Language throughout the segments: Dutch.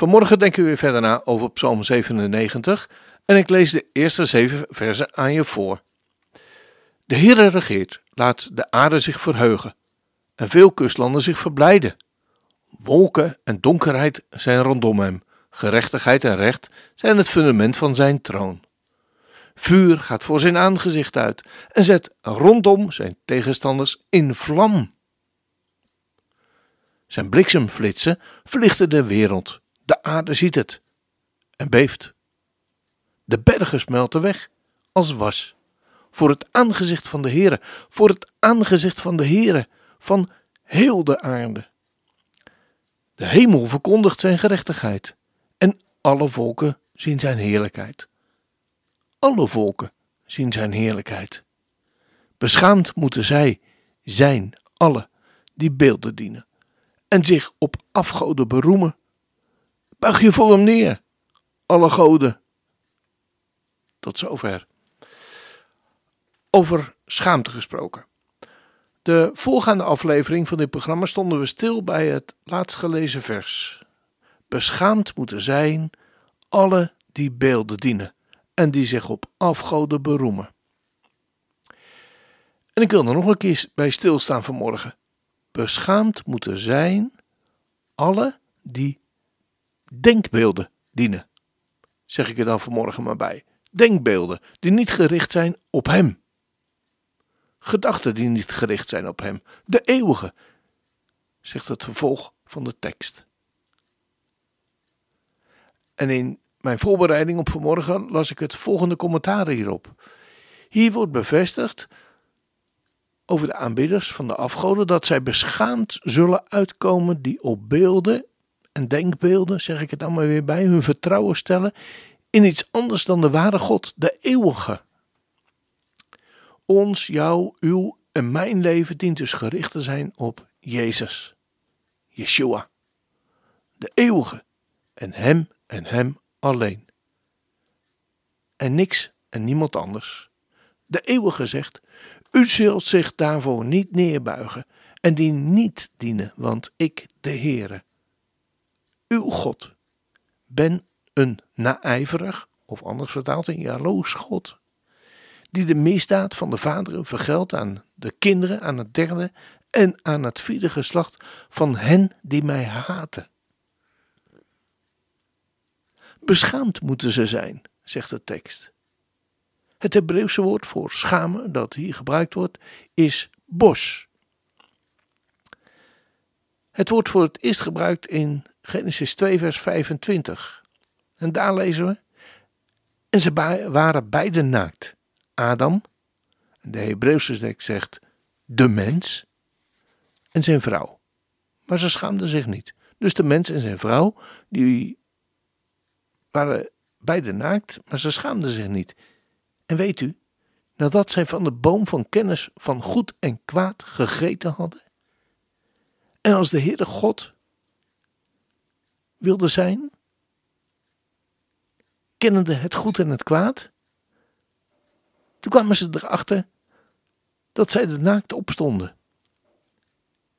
Vanmorgen denken we weer verder na over Psalm 97 en ik lees de eerste zeven versen aan je voor. De Heere regeert, laat de aarde zich verheugen en veel kustlanden zich verblijden. Wolken en donkerheid zijn rondom hem, gerechtigheid en recht zijn het fundament van zijn troon. Vuur gaat voor zijn aangezicht uit en zet rondom zijn tegenstanders in vlam. Zijn bliksemflitsen verlichten de wereld. De aarde ziet het en beeft. De bergen smelten weg als was. Voor het aangezicht van de Heere, voor het aangezicht van de Heere, van heel de aarde. De hemel verkondigt zijn gerechtigheid en alle volken zien zijn heerlijkheid. Alle volken zien zijn heerlijkheid. Beschaamd moeten zij zijn, alle die beelden dienen en zich op afgoden beroemen. Buig je voor hem neer, alle goden. Tot zover. Over schaamte gesproken. De voorgaande aflevering van dit programma stonden we stil bij het laatst gelezen vers. Beschaamd moeten zijn alle die beelden dienen en die zich op afgoden beroemen. En ik wil er nog een keer bij stilstaan vanmorgen. Beschaamd moeten zijn alle die denkbeelden dienen. Zeg ik er dan vanmorgen maar bij. Denkbeelden die niet gericht zijn op Hem. Gedachten die niet gericht zijn op Hem. De eeuwige, zegt het vervolg van de tekst. En in mijn voorbereiding op vanmorgen las ik het volgende commentaar hierop. Hier wordt bevestigd over de aanbidders van de afgoden dat zij beschaamd zullen uitkomen die op beelden en denkbeelden, zeg ik het dan maar weer bij, hun vertrouwen stellen in iets anders dan de ware God, de eeuwige. Ons, jou, uw en mijn leven dient dus gericht te zijn op Jezus, Yeshua, de eeuwige, en Hem en Hem alleen. En niks en niemand anders. De eeuwige zegt: U zult zich daarvoor niet neerbuigen en die niet dienen, want ik, de Heere, uw God, ben een naijverig, of anders vertaald een jaloers God, die de misdaad van de vaderen vergeldt aan de kinderen, aan het derde en aan het vierde geslacht van hen die mij haten. Beschaamd moeten ze zijn, zegt de tekst. Het Hebreeuwse woord voor schamen dat hier gebruikt wordt is bos. Het wordt voor het eerst gebruikt in Genesis 2, vers 25. En daar lezen we: En ze waren beide naakt. Adam, de Hebreeuwse tekst zegt de mens, en zijn vrouw. Maar ze schaamden zich niet. Dus de mens en zijn vrouw, die waren beide naakt, maar ze schaamden zich niet. En weet u, nadat zij van de boom van kennis van goed en kwaad gegeten hadden, en als de Heere God wilde zijn, kennende het goed en het kwaad, toen kwamen ze erachter dat zij de naakt opstonden.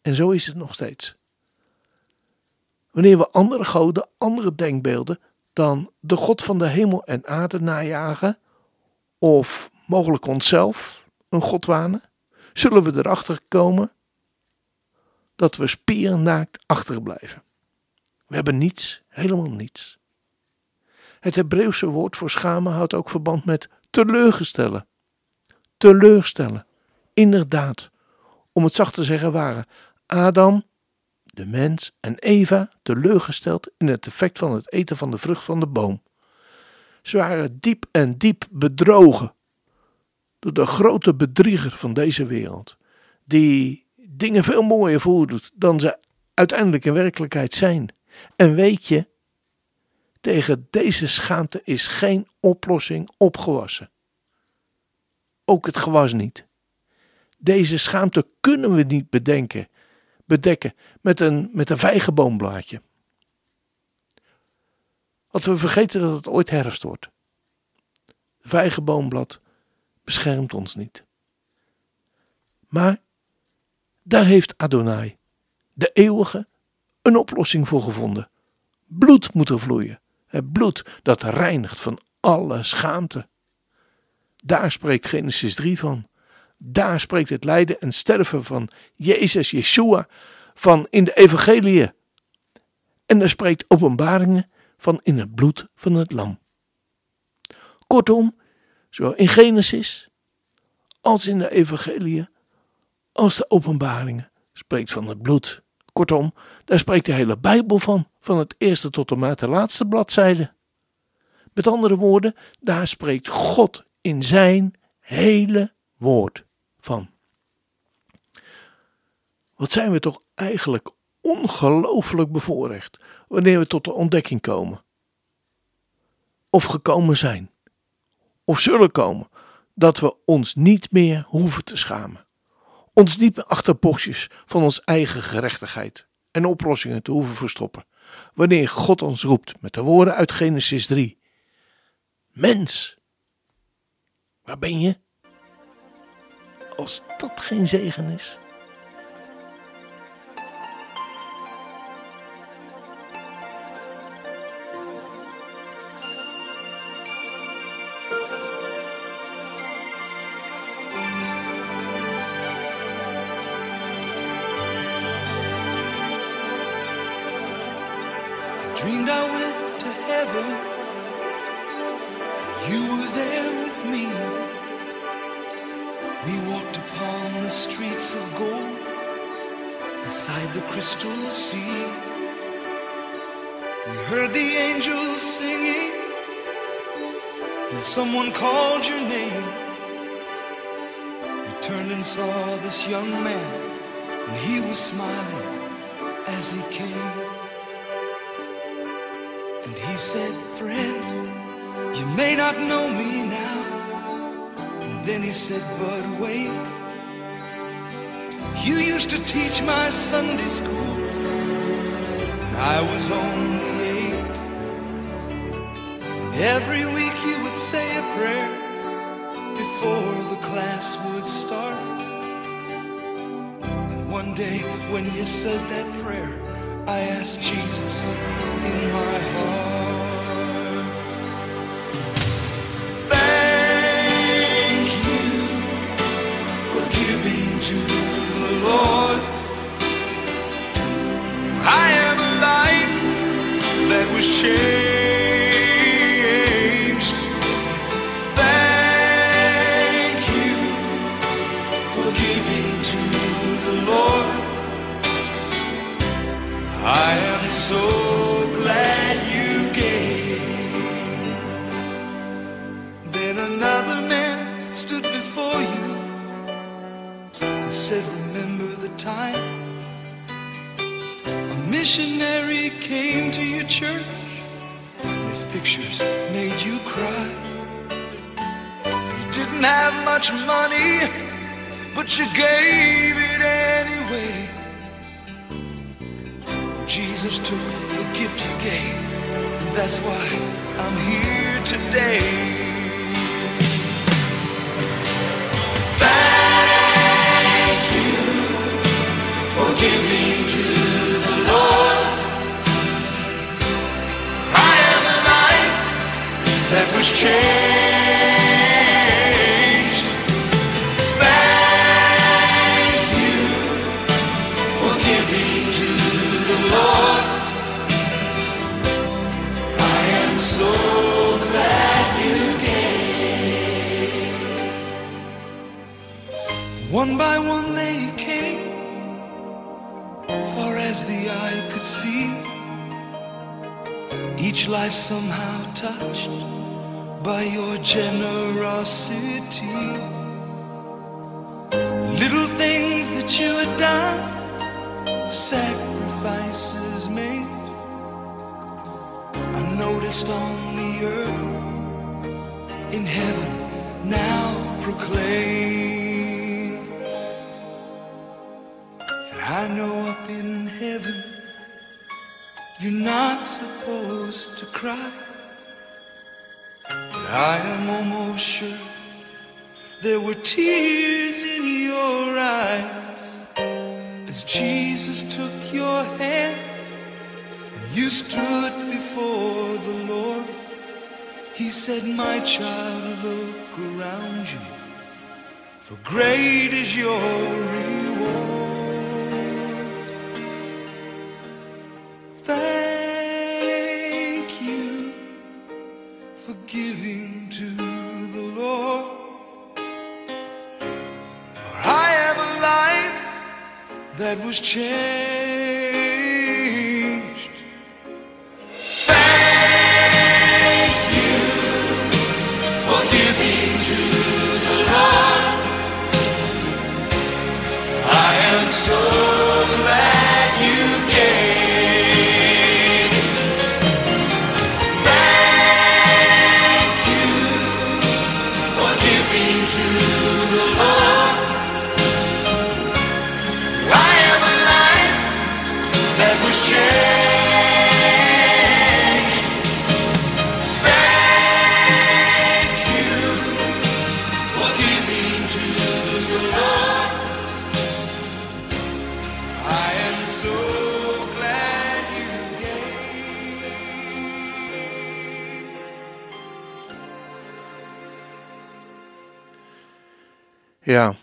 En zo is het nog steeds. Wanneer we andere goden, andere denkbeelden dan de God van de hemel en aarde najagen, of mogelijk onszelf een God wanen, zullen we erachter komen dat we spiernaakt achterblijven. We hebben niets, helemaal niets. Het Hebreeuwse woord voor schamen houdt ook verband met teleurgestellen. Teleurstellen. Inderdaad, om het zacht te zeggen, waren Adam, de mens en Eva teleurgesteld in het effect van het eten van de vrucht van de boom. Ze waren diep en diep bedrogen door de grote bedrieger van deze wereld, die dingen veel mooier voordoet dan ze uiteindelijk in werkelijkheid zijn. En weet je, Tegen deze schaamte is geen oplossing opgewassen. Ook het gewas niet. Deze schaamte kunnen we niet bedenken, bedekken met een, met een vijgenboomblaadje. Want we vergeten dat het ooit herfst wordt. De vijgenboomblad beschermt ons niet. Maar daar heeft Adonai, de eeuwige, een oplossing voor gevonden. Bloed moet er vloeien. Het bloed dat reinigt van alle schaamte. Daar spreekt Genesis 3 van. Daar spreekt het lijden en sterven van Jezus, Yeshua, van in de evangelie. En daar spreekt openbaringen van in het bloed van het lam. Kortom, zowel in Genesis als in de evangelie, als de openbaringen, spreekt van het bloed. Kortom, daar spreekt de hele Bijbel van, van het eerste tot de laatste bladzijde. Met andere woorden, daar spreekt God in zijn hele woord van. Wat zijn we toch eigenlijk ongelooflijk bevoorrecht wanneer we tot de ontdekking komen. Of gekomen zijn. Of zullen komen dat we ons niet meer hoeven te schamen. Ons meer achter van ons eigen gerechtigheid en oplossingen te hoeven verstoppen. Wanneer God ons roept met de woorden uit Genesis 3. Mens, waar ben je? Als dat geen zegen is. Beside the crystal sea. We heard the angels singing, and someone called your name. We turned and saw this young man, and he was smiling as he came. And he said, Friend, you may not know me now. And then he said, But wait. You used to teach my Sunday school. I was only eight. And every week you would say a prayer before the class would start. And one day when you said that prayer, I asked Jesus in my heart. So glad you gave. Then another man stood before you and said, Remember the time a missionary came to your church. His pictures made you cry. You didn't have much money, but you gave it Jesus took the gift you gave, and that's why I'm here today. Thank you for giving to the Lord. I am a life that was changed. One by one they came, far as the eye could see. Each life somehow touched by your generosity. Little things that you had done sacrifices made. I noticed on the earth in heaven now proclaim. I know up in heaven you're not supposed to cry. But I am almost sure there were tears in your eyes as Jesus took your hand and you stood before the Lord. He said, My child, look around you, for great is your reward. Ja,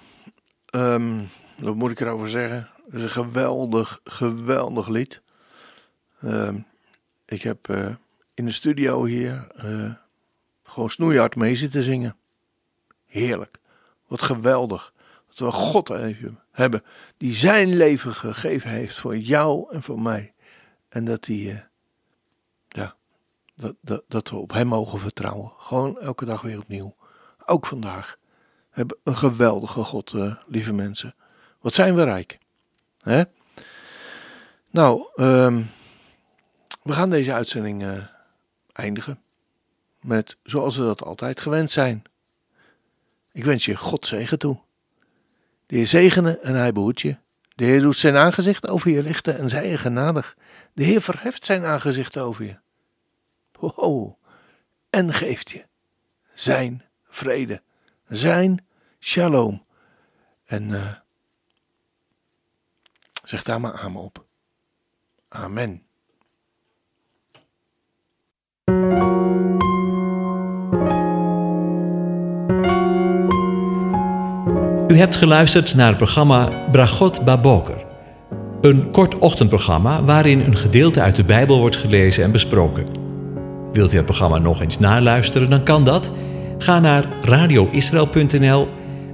ehm, wat moet ik erover zeggen? Het is een geweldig, geweldig lied. Ehm, ik heb eh, in de studio hier eh, gewoon snoeihard mee zitten zingen. Heerlijk. Wat geweldig. Dat we God even hebben die zijn leven gegeven heeft voor jou en voor mij. En dat die, eh, ja, dat, dat, dat we op hem mogen vertrouwen. Gewoon elke dag weer opnieuw. Ook vandaag. Hebben een geweldige God, eh, lieve mensen. Wat zijn we rijk. Hè? Nou, ehm, we gaan deze uitzending eh, eindigen. Met zoals we dat altijd gewend zijn. Ik wens je God zegen toe. De Heer zegene en hij behoedt je. De Heer doet zijn aangezicht over je lichten en zij je genadig. De Heer verheft zijn aangezicht over je. Ho, en geeft je zijn vrede, zijn shalom. En eh, zeg daar maar amen op. Amen. U hebt geluisterd naar het programma Bragot Baboker. Een kort ochtendprogramma waarin een gedeelte uit de Bijbel wordt gelezen en besproken. Wilt u het programma nog eens naluisteren, dan kan dat. Ga naar radioisrael.nl